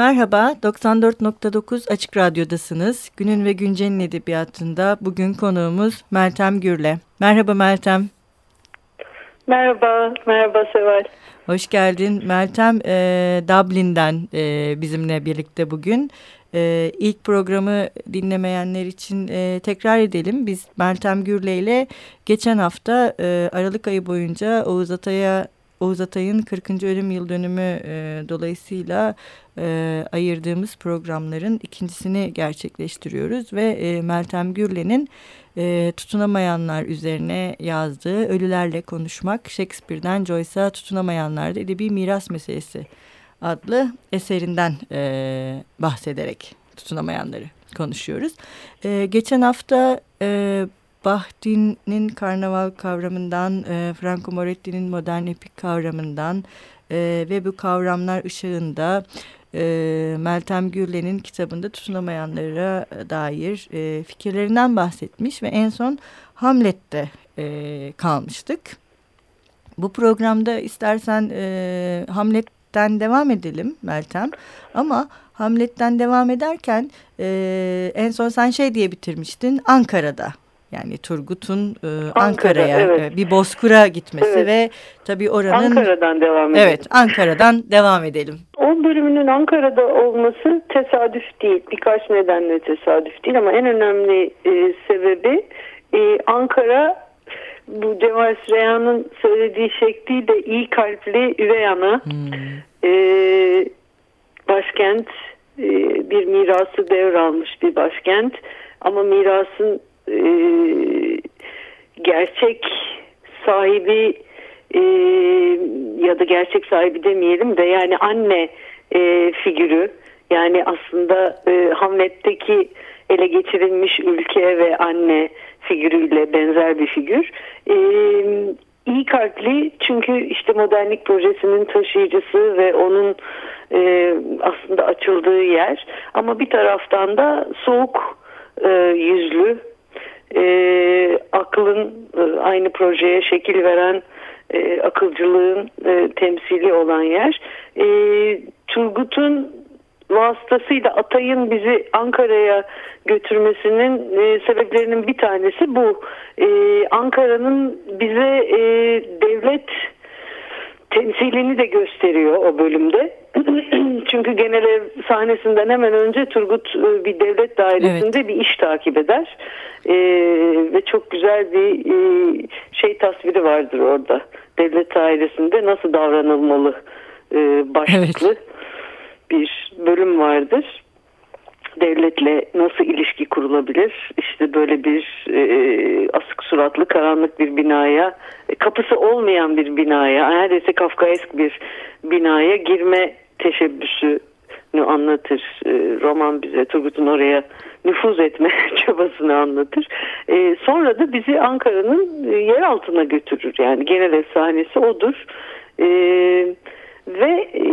Merhaba, 94.9 Açık Radyo'dasınız. Günün ve Güncel'in edebiyatında bugün konuğumuz Meltem Gürle. Merhaba Meltem. Merhaba, merhaba Seval. Hoş geldin. Meltem e, Dublin'den e, bizimle birlikte bugün. E, ilk programı dinlemeyenler için e, tekrar edelim. Biz Meltem Gürle ile geçen hafta e, Aralık ayı boyunca Oğuz Atay'a Oğuz Atay'ın 40. ölüm yıl dönümü e, dolayısıyla e, ayırdığımız programların ikincisini gerçekleştiriyoruz ve e, Meltem Gürle'nin e, tutunamayanlar üzerine yazdığı Ölülerle Konuşmak Shakespeare'den Joyce'a tutunamayanlarda edebi miras meselesi adlı eserinden e, bahsederek tutunamayanları konuşuyoruz. E, geçen hafta e, Bahtin'in karnaval kavramından, e, Franco Moretti'nin modern epik kavramından e, ve bu kavramlar ışığında e, Meltem Gürle'nin kitabında tutunamayanlara dair e, fikirlerinden bahsetmiş ve en son Hamlet'te e, kalmıştık. Bu programda istersen e, Hamlet'ten devam edelim Meltem ama Hamlet'ten devam ederken e, en son sen şey diye bitirmiştin Ankara'da yani Turgut'un e, Ankara'ya Ankara, evet. E, bir bozkura gitmesi evet. ve tabii oranın... Ankara'dan devam edelim. Evet Ankara'dan devam edelim. O bölümünün Ankara'da olması tesadüf değil. Birkaç nedenle tesadüf değil ama en önemli e, sebebi e, Ankara bu Cemal Süreyya'nın söylediği şekliyle iyi kalpli üvey ana hmm. e, başkent e, bir mirası devralmış bir başkent ama mirasın e, gerçek sahibi e, ya da gerçek sahibi demeyelim de yani anne e, figürü yani aslında e, Hamlet'teki ele geçirilmiş ülke ve anne figürüyle benzer bir figür. E, iyi kalpli çünkü işte modernlik projesinin taşıyıcısı ve onun e, aslında açıldığı yer ama bir taraftan da soğuk e, yüzlü e, aklın aynı projeye şekil veren e, akılcılığın e, temsili olan yer. E, Turgut'un vasıtasıyla Atay'ın bizi Ankara'ya götürmesinin e, sebeplerinin bir tanesi bu. E, Ankara'nın bize e, devlet temsilini de gösteriyor o bölümde. Çünkü genel ev sahnesinden hemen önce Turgut e, bir devlet dairesinde evet. bir iş takip eder. Ee, ve çok güzel bir e, şey tasviri vardır orada. Devlet dairesinde nasıl davranılmalı e, başlıklı evet. bir bölüm vardır devletle nasıl ilişki kurulabilir? İşte böyle bir e, asık suratlı karanlık bir binaya, e, kapısı olmayan bir binaya, neredeyse Kafkaesk bir binaya girme teşebbüsünü anlatır e, roman bize. Turgut'un oraya nüfuz etme çabasını anlatır. E, sonra da bizi Ankara'nın e, yer altına götürür. Yani genel efsanesi odur. E, ve e,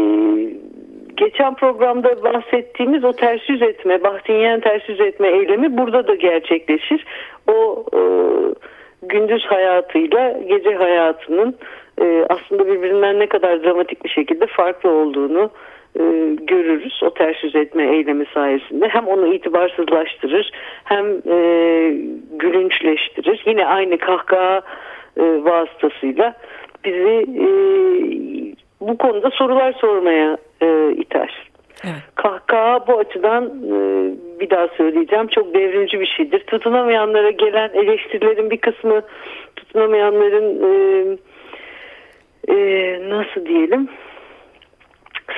geçen programda bahsettiğimiz o ters yüz etme, Bahtinyen ters yüz etme eylemi burada da gerçekleşir. O e, gündüz hayatıyla gece hayatının e, aslında birbirinden ne kadar dramatik bir şekilde farklı olduğunu e, görürüz o ters yüz etme eylemi sayesinde. Hem onu itibarsızlaştırır hem e, gülünçleştirir. Yine aynı kahkaha e, vasıtasıyla bizi e, bu konuda sorular sormaya e, iter. Evet. Kahkaha bu açıdan e, bir daha söyleyeceğim çok devrimci bir şeydir. Tutunamayanlara gelen eleştirilerin bir kısmı tutunamayanların e, e, nasıl diyelim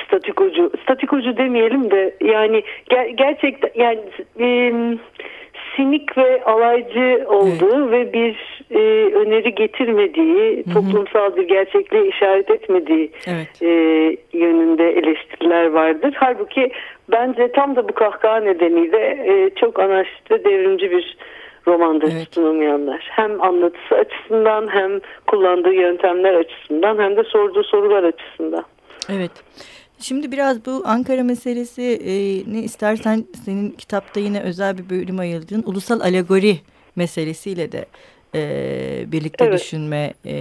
statikocu statikocu demeyelim de yani ger gerçekten yani e, sinik ve alaycı olduğu evet. ve bir e, öneri getirmediği, Hı-hı. toplumsal bir gerçekliğe işaret etmediği evet. e, yönünde vardır. Halbuki bence tam da bu kahkaha nedeniyle e, çok anaçlı devrimci bir romandır evet. tutunamayanlar. Hem anlatısı açısından hem kullandığı yöntemler açısından hem de sorduğu sorular açısından. Evet. Şimdi biraz bu Ankara meselesi e, ne istersen senin kitapta yine özel bir bölüm ayırdığın ulusal alegori meselesiyle de e, birlikte evet. düşünme e,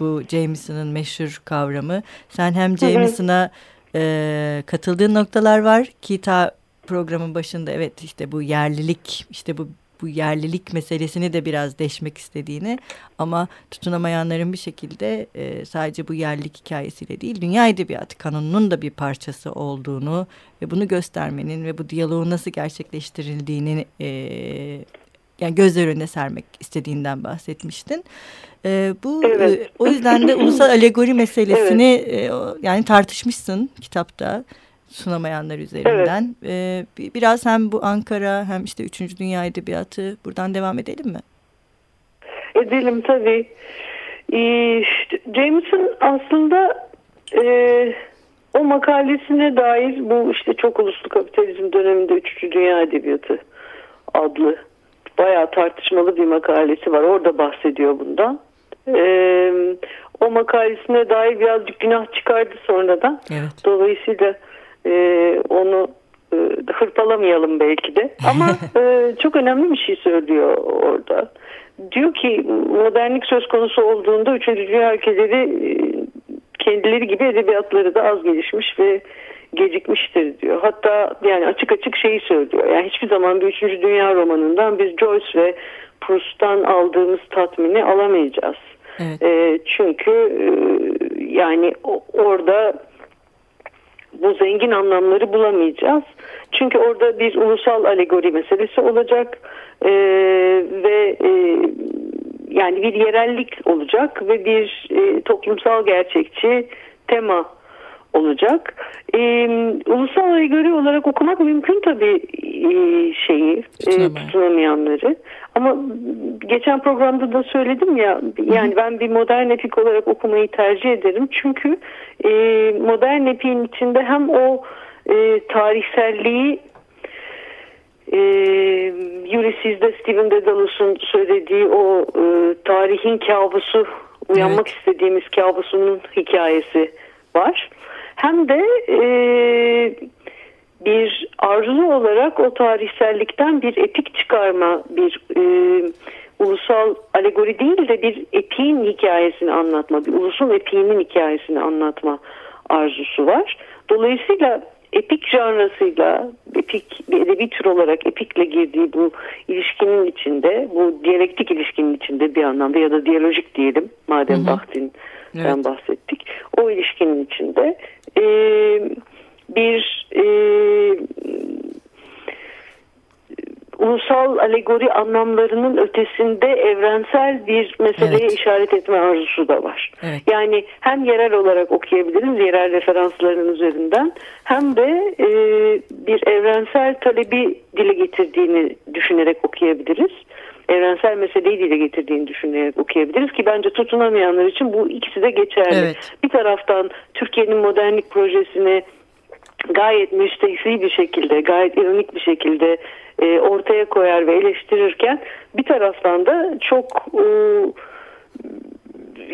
bu Jameson'ın meşhur kavramı. Sen hem Jameson'a e, katıldığın noktalar var. Ki ta programın başında evet işte bu yerlilik işte bu bu yerlilik meselesini de biraz deşmek istediğini ama tutunamayanların bir şekilde e, sadece bu yerlilik hikayesiyle değil dünya edebiyatı kanununun da bir parçası olduğunu ve bunu göstermenin ve bu diyaloğun nasıl gerçekleştirildiğini e, yani gözler önüne sermek istediğinden bahsetmiştin. E, bu evet. e, o yüzden de ulusal alegori meselesini evet. e, yani tartışmışsın kitapta sunamayanlar üzerinden. Evet. Ee, biraz hem bu Ankara hem işte Üçüncü Dünya Edebiyatı buradan devam edelim mi? Edelim tabii. Ee, Jameson aslında e, o makalesine dair bu işte çok uluslu kapitalizm döneminde Üçüncü Dünya Edebiyatı adlı bayağı tartışmalı bir makalesi var. Orada bahsediyor bundan. Ee, o makalesine dair birazcık günah çıkardı sonradan. Evet. Dolayısıyla e, onu e, hırpalamayalım belki de. Ama e, çok önemli bir şey söylüyor orada. Diyor ki modernlik söz konusu olduğunda üçüncü dünya ülkeleri e, kendileri gibi edebiyatları da az gelişmiş ve gecikmiştir diyor. Hatta yani açık açık şeyi söylüyor. Yani hiçbir zaman bir üçüncü dünya romanından biz Joyce ve Proust'tan aldığımız tatmini alamayacağız. Evet. E, çünkü e, yani orada bu zengin anlamları bulamayacağız. Çünkü orada bir ulusal alegori meselesi olacak e, ve e, yani bir yerellik olacak ve bir e, toplumsal gerçekçi tema olacak. E, ulusal alegori olarak okumak mümkün tabii e, şeyi e, tutunamayanları. Ama geçen programda da söyledim ya yani ben bir modern epik olarak okumayı tercih ederim. Çünkü e, modern epiğin içinde hem o e, tarihselliği e, Ulysses'de Stephen Dedalus'un söylediği o e, tarihin kabusu uyanmak evet. istediğimiz kabusunun hikayesi var. Hem de e, bir arzu olarak o tarihsellikten bir epik çıkarma, bir e, ulusal alegori değil de bir epiğin hikayesini anlatma, bir ulusun epiğinin hikayesini anlatma arzusu var. Dolayısıyla epik janrasıyla, epik bir edebi tür olarak epikle girdiği bu ilişkinin içinde, bu diyalektik ilişkinin içinde bir anlamda ya da diyalojik diyelim madem Bakhtin'den evet. bahsettik. O ilişkinin içinde e, bir e, ulusal alegori anlamlarının ötesinde evrensel bir meseleye evet. işaret etme arzusu da var. Evet. Yani hem yerel olarak okuyabiliriz yerel referansların üzerinden hem de e, bir evrensel talebi dile getirdiğini düşünerek okuyabiliriz. Evrensel meseleyi dile getirdiğini düşünerek okuyabiliriz ki bence tutunamayanlar için bu ikisi de geçerli. Evet. Bir taraftan Türkiye'nin modernlik projesini gayet müstehsi bir şekilde, gayet ironik bir şekilde e, ortaya koyar ve eleştirirken bir taraftan da çok e,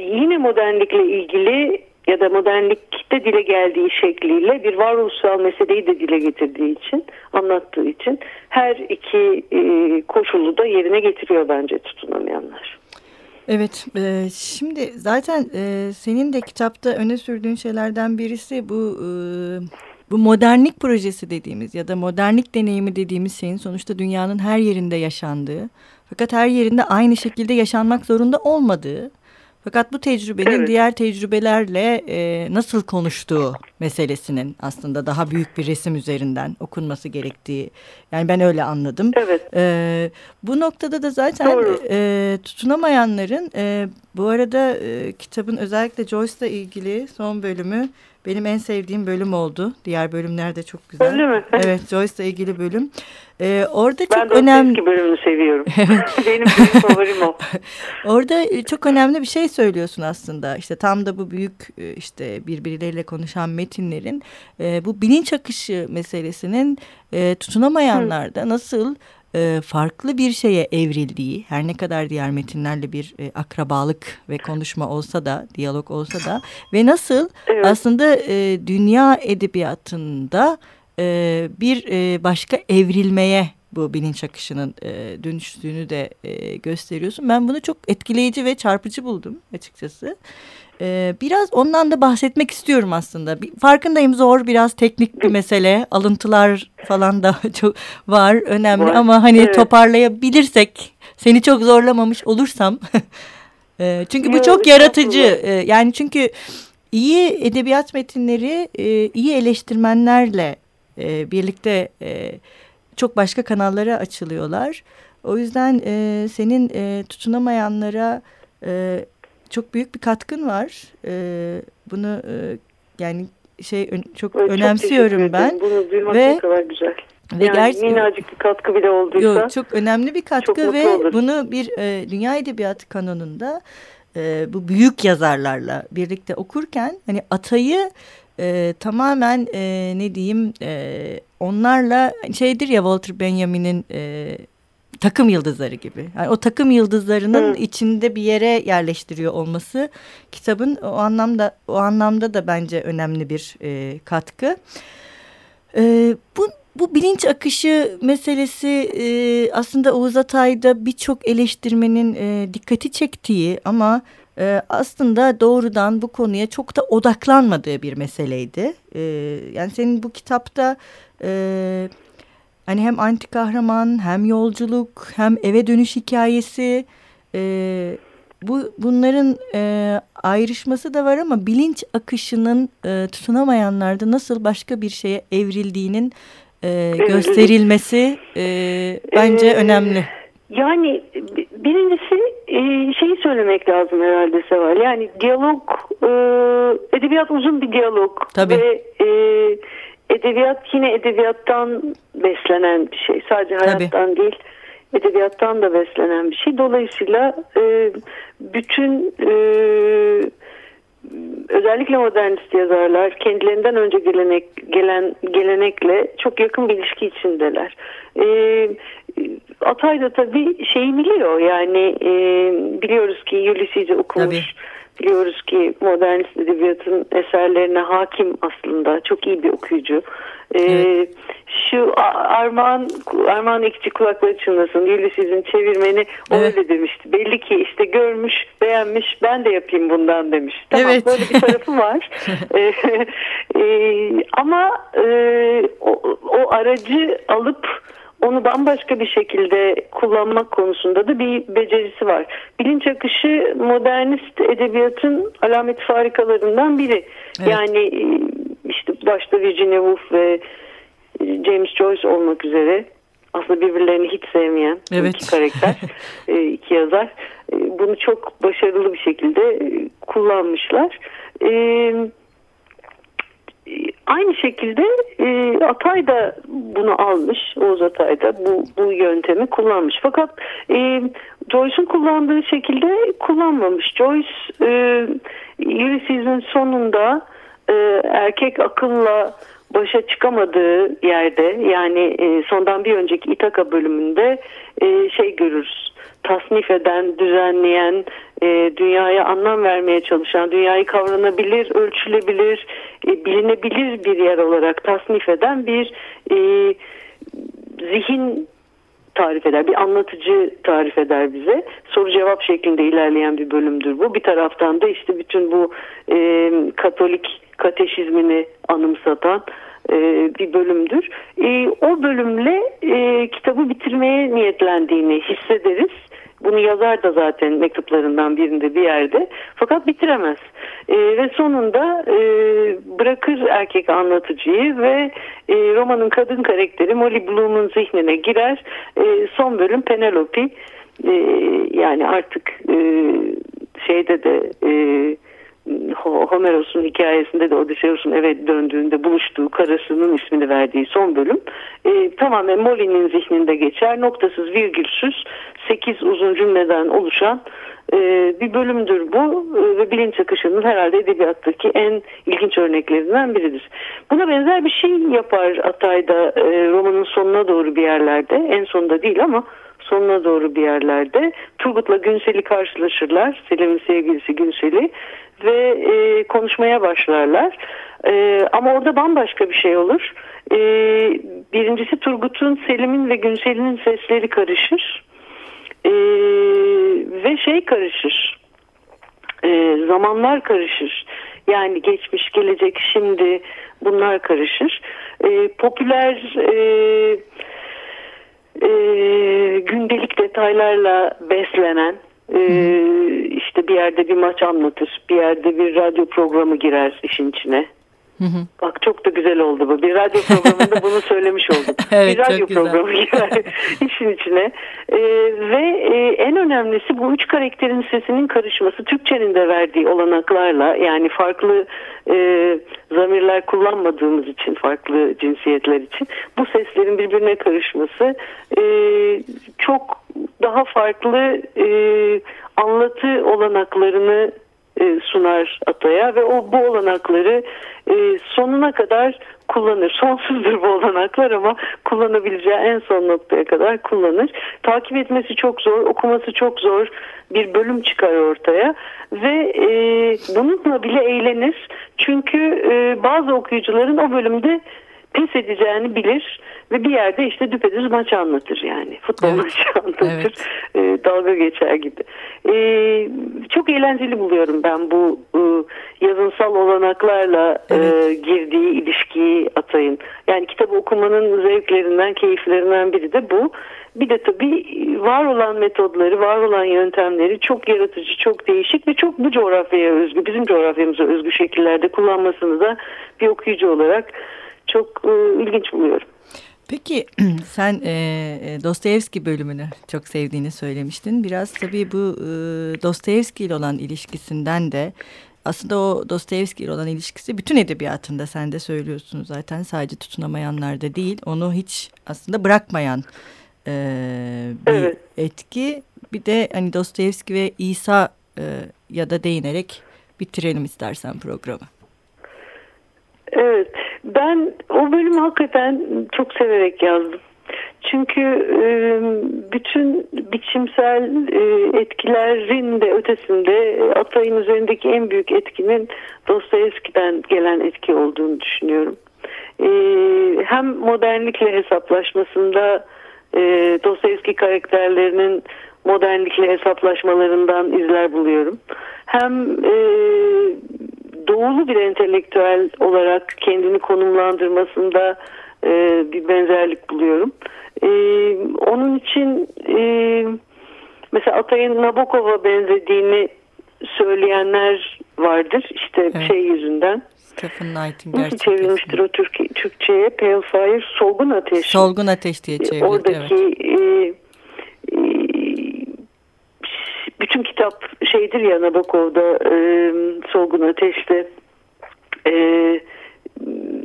yine modernlikle ilgili ya da modernlikte dile geldiği şekliyle bir varoluşsal meseleyi de dile getirdiği için, anlattığı için her iki e, koşulu da yerine getiriyor bence tutunamayanlar. Evet, e, şimdi zaten e, senin de kitapta öne sürdüğün şeylerden birisi bu e, bu modernlik projesi dediğimiz ya da modernlik deneyimi dediğimiz şeyin sonuçta dünyanın her yerinde yaşandığı fakat her yerinde aynı şekilde yaşanmak zorunda olmadığı fakat bu tecrübenin evet. diğer tecrübelerle e, nasıl konuştuğu meselesinin aslında daha büyük bir resim üzerinden okunması gerektiği. Yani ben öyle anladım. Evet. E, bu noktada da zaten e, tutunamayanların e, bu arada e, kitabın özellikle Joyce'la ilgili son bölümü benim en sevdiğim bölüm oldu. Diğer bölümler de çok güzel. Öyle mi? Evet Joyce'la ilgili bölüm. Ee, orada ben çok önemli. Ben bölümünü seviyorum. benim, favorim o. orada e, çok önemli bir şey söylüyorsun aslında. İşte tam da bu büyük e, işte birbirleriyle konuşan metinlerin e, bu bilinç akışı meselesinin e, tutunamayanlarda nasıl e, farklı bir şeye evrildiği her ne kadar diğer metinlerle bir e, akrabalık ve konuşma olsa da diyalog olsa da ve nasıl evet. aslında e, dünya edebiyatında e, bir e, başka evrilmeye bu bilinç akışının e, dönüştüğünü de e, gösteriyorsun. Ben bunu çok etkileyici ve çarpıcı buldum açıkçası. E, biraz ondan da bahsetmek istiyorum aslında. Farkındayım zor biraz teknik bir mesele. Alıntılar falan da çok var önemli var. ama hani evet. toparlayabilirsek seni çok zorlamamış olursam. e, çünkü bu çok yaratıcı. E, yani çünkü iyi edebiyat metinleri e, iyi eleştirmenlerle e, birlikte e, çok başka kanallara açılıyorlar. O yüzden e, senin e, tutunamayanlara e, çok büyük bir katkın var. E, bunu e, yani şey çok evet, önemsiyorum çok ben. Bunu duymak ve, ne kadar güzel. Ve yani gerçi, minnacık bir katkı bile olduysa. Yok, çok önemli bir katkı ve oluruz. bunu bir e, dünya edebiyatı kanonunda e, bu büyük yazarlarla birlikte okurken hani Atay'ı e, tamamen e, ne diyeyim e, onlarla şeydir ya Walter Benjamin'in e, takım yıldızları gibi. Yani o takım yıldızlarının Hı. içinde bir yere yerleştiriyor olması kitabın o anlamda o anlamda da bence önemli bir e, katkı. E, bu bu bilinç akışı meselesi e, aslında Oğuz Atay'da birçok eleştirmenin e, dikkati çektiği ama e, aslında doğrudan bu konuya çok da odaklanmadığı bir meseleydi. E, yani senin bu kitapta e, hani hem anti kahraman hem yolculuk hem eve dönüş hikayesi e, bu bunların e, ayrışması da var ama bilinç akışının e, tutunamayanlarda nasıl başka bir şeye evrildiğinin e, gösterilmesi e, bence ee, önemli. Yani birincisi e, şeyi söylemek lazım herhalde Seval. Yani diyalog, e, edebiyat uzun bir diyalog. Tabii. Ve e, edebiyat yine edebiyattan beslenen bir şey. Sadece hayattan Tabii. değil edebiyattan da beslenen bir şey. Dolayısıyla e, bütün e, özellikle modernist yazarlar kendilerinden önce gelenek gelen gelenekle çok yakın bir ilişki içindeler. E, Atay da tabii şeyi biliyor yani e, biliyoruz ki Ulysses'i okumuş. Tabii. Biliyoruz ki modernist edebiyatın eserlerine hakim aslında çok iyi bir okuyucu. Ee, evet. Şu Armağan, Armağan Ekçi kulakları çınlasın Ulysses'in çevirmeni evet. öyle demişti. Belli ki işte görmüş beğenmiş ben de yapayım bundan demiş. Tamam evet. böyle bir tarafı var. ee, e, ama e, o, o aracı alıp onu bambaşka bir şekilde kullanmak konusunda da bir becerisi var. Bilinç akışı modernist edebiyatın alamet farikalarından biri. Evet. Yani e, işte başta Virginia Woolf ve e, James Joyce olmak üzere aslında birbirlerini hiç sevmeyen evet. iki karakter, e, iki yazar bunu çok başarılı bir şekilde kullanmışlar. Evet Aynı şekilde e, Atay da bunu almış, Oğuz Atay da bu, bu yöntemi kullanmış. Fakat e, Joyce'un kullandığı şekilde kullanmamış. Joyce e, Ulysses'in sonunda e, erkek akılla başa çıkamadığı yerde yani e, sondan bir önceki İtaka bölümünde e, şey görürüz tasnif eden, düzenleyen, e, dünyaya anlam vermeye çalışan, dünyayı kavranabilir, ölçülebilir, e, bilinebilir bir yer olarak tasnif eden bir e, zihin tarif eder, bir anlatıcı tarif eder bize. Soru cevap şeklinde ilerleyen bir bölümdür bu. Bir taraftan da işte bütün bu e, Katolik kateşizmini anımsatan e, bir bölümdür. E, o bölümle e, kitabı bitirmeye niyetlendiğini hissederiz. Bunu yazar da zaten mektuplarından birinde bir yerde. Fakat bitiremez. E, ve sonunda e, bırakır erkek anlatıcıyı ve e, romanın kadın karakteri Molly Bloom'un zihnine girer. E, son bölüm Penelope. E, yani artık e, şeyde de... E, Homeros'un hikayesinde de Odysseus'un eve döndüğünde buluştuğu karısının ismini verdiği son bölüm e, tamamen Molly'nin zihninde geçer. Noktasız virgülsüz 8 uzun cümleden oluşan e, bir bölümdür bu e, ve bilinç akışının herhalde edebiyattaki en ilginç örneklerinden biridir. Buna benzer bir şey yapar Atay'da e, romanın sonuna doğru bir yerlerde en sonunda değil ama sonuna doğru bir yerlerde Turgut'la Günsel'i karşılaşırlar. Selim'in sevgilisi Günsel'i ve e, konuşmaya başlarlar. E, ama orada bambaşka bir şey olur. E, Birincisi Turgut'un, Selim'in ve Günsel'in sesleri karışır. E, ve şey karışır. E, zamanlar karışır. Yani geçmiş, gelecek, şimdi bunlar karışır. E, popüler e, e, gündelik detaylarla beslenen e, işte bir yerde bir maç anlatır, bir yerde bir radyo programı girer işin içine. Hı hı. Bak çok da güzel oldu bu. Bir radyo programında bunu söylemiş olduk. evet, bir radyo programı girer işin içine. Ee, ve e, en önemlisi bu üç karakterin sesinin karışması Türkçenin de verdiği olanaklarla yani farklı e, zamirler kullanmadığımız için farklı cinsiyetler için bu seslerin birbirine karışması e, çok daha farklı e, anlatı olanaklarını e, sunar Atay'a ve o bu olanakları e, sonuna kadar kullanır. Sonsuzdur bu olanaklar ama kullanabileceği en son noktaya kadar kullanır. Takip etmesi çok zor, okuması çok zor bir bölüm çıkar ortaya ve e, bununla bile eğlenir. Çünkü e, bazı okuyucuların o bölümde pes edeceğini bilir ve bir yerde işte düpedüz maç anlatır yani futbol evet. maçı anlatır evet. e, dalga geçer gibi e, çok eğlenceli buluyorum ben bu e, yazınsal olanaklarla e, evet. e, girdiği ilişkiyi atayın yani kitabı okumanın zevklerinden keyiflerinden biri de bu bir de tabii var olan metodları, var olan yöntemleri çok yaratıcı, çok değişik ve çok bu coğrafyaya özgü, bizim coğrafyamıza özgü şekillerde kullanmasını da bir okuyucu olarak çok e, ilginç buluyorum. Peki sen e, e, Dostoyevski bölümünü çok sevdiğini söylemiştin. Biraz tabii bu e, Dostoyevski ile olan ilişkisinden de aslında o Dostoyevski ile olan ilişkisi bütün edebiyatında sen de söylüyorsun zaten sadece tutunamayanlarda değil onu hiç aslında bırakmayan e, bir evet. etki. Bir de hani Dostoyevski ve İsa e, ya da değinerek bitirelim istersen programı. Evet ben o bölümü hakikaten çok severek yazdım. Çünkü e, bütün biçimsel e, etkilerin de ötesinde Atay'ın üzerindeki en büyük etkinin Dostoyevski'den gelen etki olduğunu düşünüyorum. E, hem modernlikle hesaplaşmasında Dostoyevski karakterlerinin modernlikle hesaplaşmalarından izler buluyorum. Hem doğulu bir entelektüel olarak kendini konumlandırmasında e, bir benzerlik buluyorum. E, onun için e, mesela Atay'ın Nabokov'a benzediğini söyleyenler vardır. İşte evet. şey yüzünden. Stephen Knight'in Nasıl çevrilmiştir o Türk, Türkçe'ye? Pale Fire, Solgun Ateş. Solgun Ateş diye çevrildi. Oradaki evet. e, e, bütün kitap şeydir ya Nabokov'da e, Solgun Ateş'te e,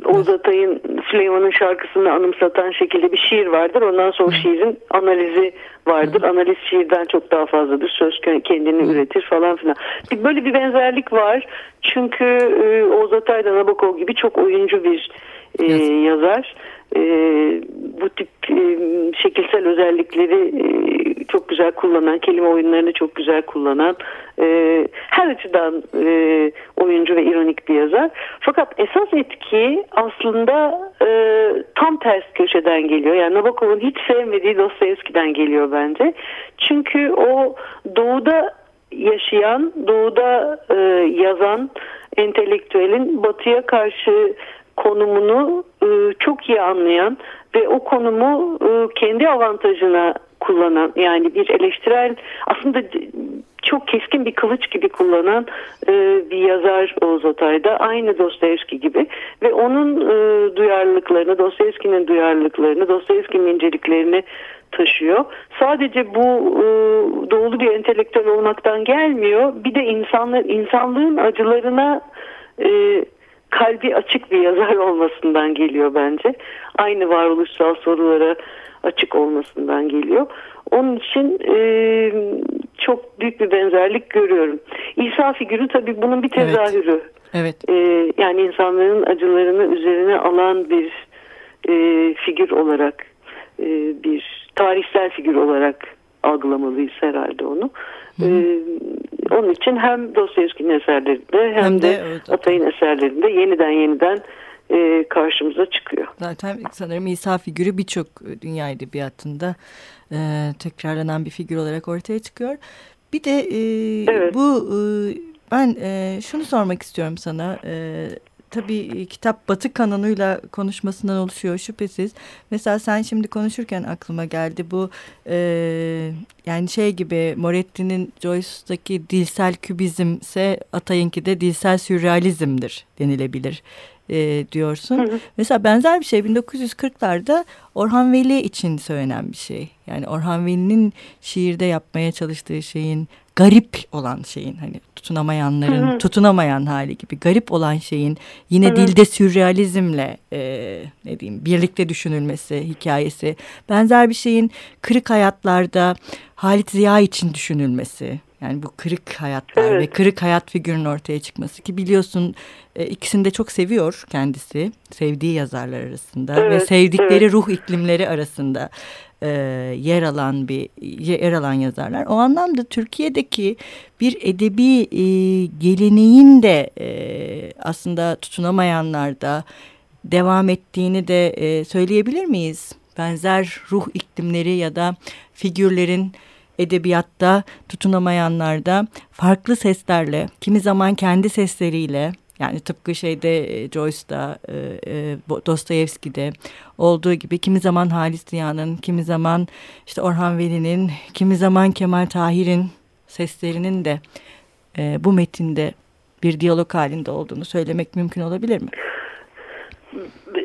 Oğuz Atay'ın Süleyman'ın şarkısını anımsatan şekilde bir şiir vardır. Ondan sonra Hı. şiirin analizi vardır. Hı. Analiz şiirden çok daha fazladır. Söz kendini Hı. üretir falan filan. Böyle bir benzerlik var. Çünkü e, Oğuz Atay da Nabokov gibi çok oyuncu bir e, yazar e, bu tip e, şekilsel özellikleri e, çok güzel kullanan, kelime oyunlarını çok güzel kullanan, e, her açıdan e, oyuncu ve ironik bir yazar. Fakat esas etki aslında e, tam ters köşeden geliyor. Yani Nabokov'un hiç sevmediği Dostoyevski'den geliyor bence. Çünkü o doğuda yaşayan, doğuda e, yazan entelektüelin batıya karşı konumunu e, çok iyi anlayan ve o konumu e, kendi avantajına kullanan yani bir eleştirel aslında çok keskin bir kılıç gibi kullanan e, bir yazar Oğuz Atay'da aynı Dostoyevski gibi ve onun e, duyarlılıklarını Dostoyevski'nin duyarlılıklarını Dostoyevski'nin inceliklerini taşıyor. Sadece bu e, doğulu bir entelektüel olmaktan gelmiyor. Bir de insanlar insanlığın acılarına e, kalbi açık bir yazar olmasından geliyor bence. Aynı varoluşsal sorulara açık olmasından geliyor. Onun için e, çok büyük bir benzerlik görüyorum. İsa figürü tabii bunun bir tezahürü. Evet. evet. E, yani insanların acılarını üzerine alan bir e, figür olarak, e, bir tarihsel figür olarak algılamalıyız herhalde onu. Ee, onun için hem Dostoyevski'nin eserlerinde hem, hem de, de evet, Atay'ın eserlerinde yeniden yeniden e, karşımıza çıkıyor. Zaten sanırım İsa figürü birçok dünya edebiyatında e, tekrarlanan bir figür olarak ortaya çıkıyor. Bir de e, evet. bu e, ben e, şunu sormak istiyorum sana. E, tabii kitap Batı kanonuyla konuşmasından oluşuyor şüphesiz. Mesela sen şimdi konuşurken aklıma geldi bu e, yani şey gibi Moretti'nin Joyce'daki dilsel kübizmse Atay'ınki de dilsel sürrealizmdir denilebilir e, diyorsun. Hı hı. Mesela benzer bir şey 1940'larda Orhan Veli için söylenen bir şey. Yani Orhan Veli'nin şiirde yapmaya çalıştığı şeyin garip olan şeyin hani tutunamayanların hı hı. tutunamayan hali gibi garip olan şeyin yine hı hı. dilde sürrealizmle e, ne diyeyim birlikte düşünülmesi hikayesi benzer bir şeyin kırık hayatlarda Halit Ziya için düşünülmesi yani bu kırık hayatlar evet. ve kırık hayat figürünün ortaya çıkması ki biliyorsun e, ikisini de çok seviyor kendisi. Sevdiği yazarlar arasında evet, ve sevdikleri evet. ruh iklimleri arasında e, yer alan bir yer alan yazarlar. O anlamda Türkiye'deki bir edebi e, geleneğin de e, aslında tutunamayanlarda devam ettiğini de e, söyleyebilir miyiz? Benzer ruh iklimleri ya da figürlerin edebiyatta tutunamayanlarda farklı seslerle, kimi zaman kendi sesleriyle yani tıpkı şeyde e, Joyce'da, e, e, Dostoyevski'de olduğu gibi kimi zaman Halis Ziya'nın, kimi zaman işte Orhan Veli'nin, kimi zaman Kemal Tahir'in seslerinin de bu metinde bir diyalog halinde olduğunu söylemek mümkün olabilir mi?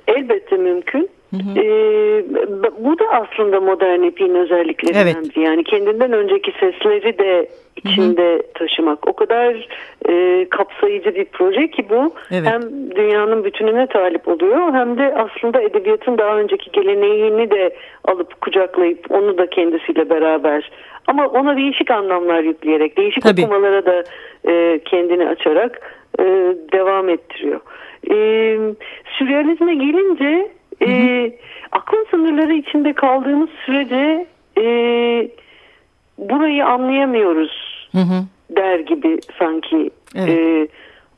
Elbette mümkün. Hı hı. Ee, bu da aslında modern epiğin özelliklerinden evet. Yani kendinden önceki sesleri de içinde hı hı. taşımak. O kadar e, kapsayıcı bir proje ki bu evet. hem dünyanın bütününe talip oluyor hem de aslında edebiyatın daha önceki geleneğini de alıp kucaklayıp onu da kendisiyle beraber ama ona değişik anlamlar yükleyerek, değişik Tabii. okumalara da e, kendini açarak e, devam ettiriyor. E, sürrealizme gelince e, aklın sınırları içinde kaldığımız sürece e, burayı anlayamıyoruz hı hı. der gibi sanki evet. e,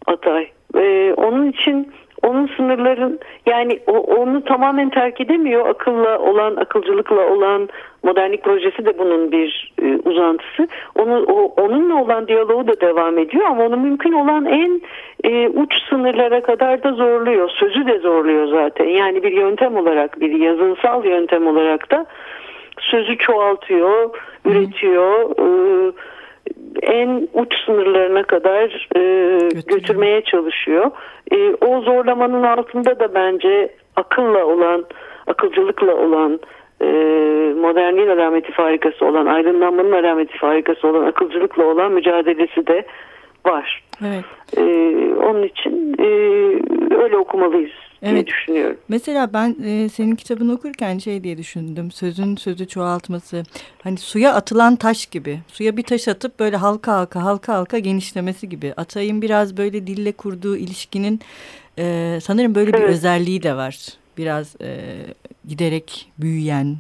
Atay. E, onun için onun sınırların yani o, onu tamamen terk edemiyor. Akılla olan, akılcılıkla olan modernlik projesi de bunun bir e, uzantısı. Onu o, onunla olan diyaloğu da devam ediyor ama onu mümkün olan en e, uç sınırlara kadar da zorluyor. Sözü de zorluyor zaten. Yani bir yöntem olarak, bir yazınsal yöntem olarak da sözü çoğaltıyor, Hı. üretiyor. E, en uç sınırlarına kadar e, götürmeye çalışıyor. E, o zorlamanın altında da bence akılla olan, akılcılıkla olan, e, modernliğin alameti farikası olan, aydınlanmanın alameti farikası olan, akılcılıkla olan mücadelesi de var. Evet. E, onun için e, öyle okumalıyız evet. diye düşünüyorum. Mesela ben e, senin kitabını okurken şey diye düşündüm. Sözün sözü çoğaltması. Hani suya atılan taş gibi. Suya bir taş atıp böyle halka halka halka halka genişlemesi gibi. Atay'ın biraz böyle dille kurduğu ilişkinin e, sanırım böyle evet. bir özelliği de var. Biraz e, giderek büyüyen,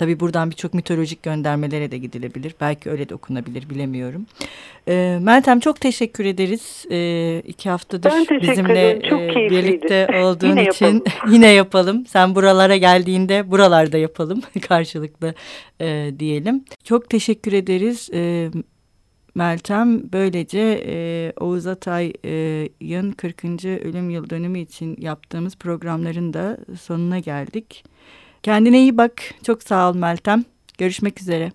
Tabi buradan birçok mitolojik göndermelere de gidilebilir. Belki öyle de okunabilir bilemiyorum. E, Meltem çok teşekkür ederiz. E, iki haftadır bizimle e, birlikte olduğun yine için yapalım. yine yapalım. Sen buralara geldiğinde buralarda yapalım karşılıklı e, diyelim. Çok teşekkür ederiz. E, Meltem böylece e, Oğuz Atay'ın 40. ölüm yıl dönümü için yaptığımız programların da sonuna geldik. Kendine iyi bak. Çok sağ ol Meltem. Görüşmek üzere.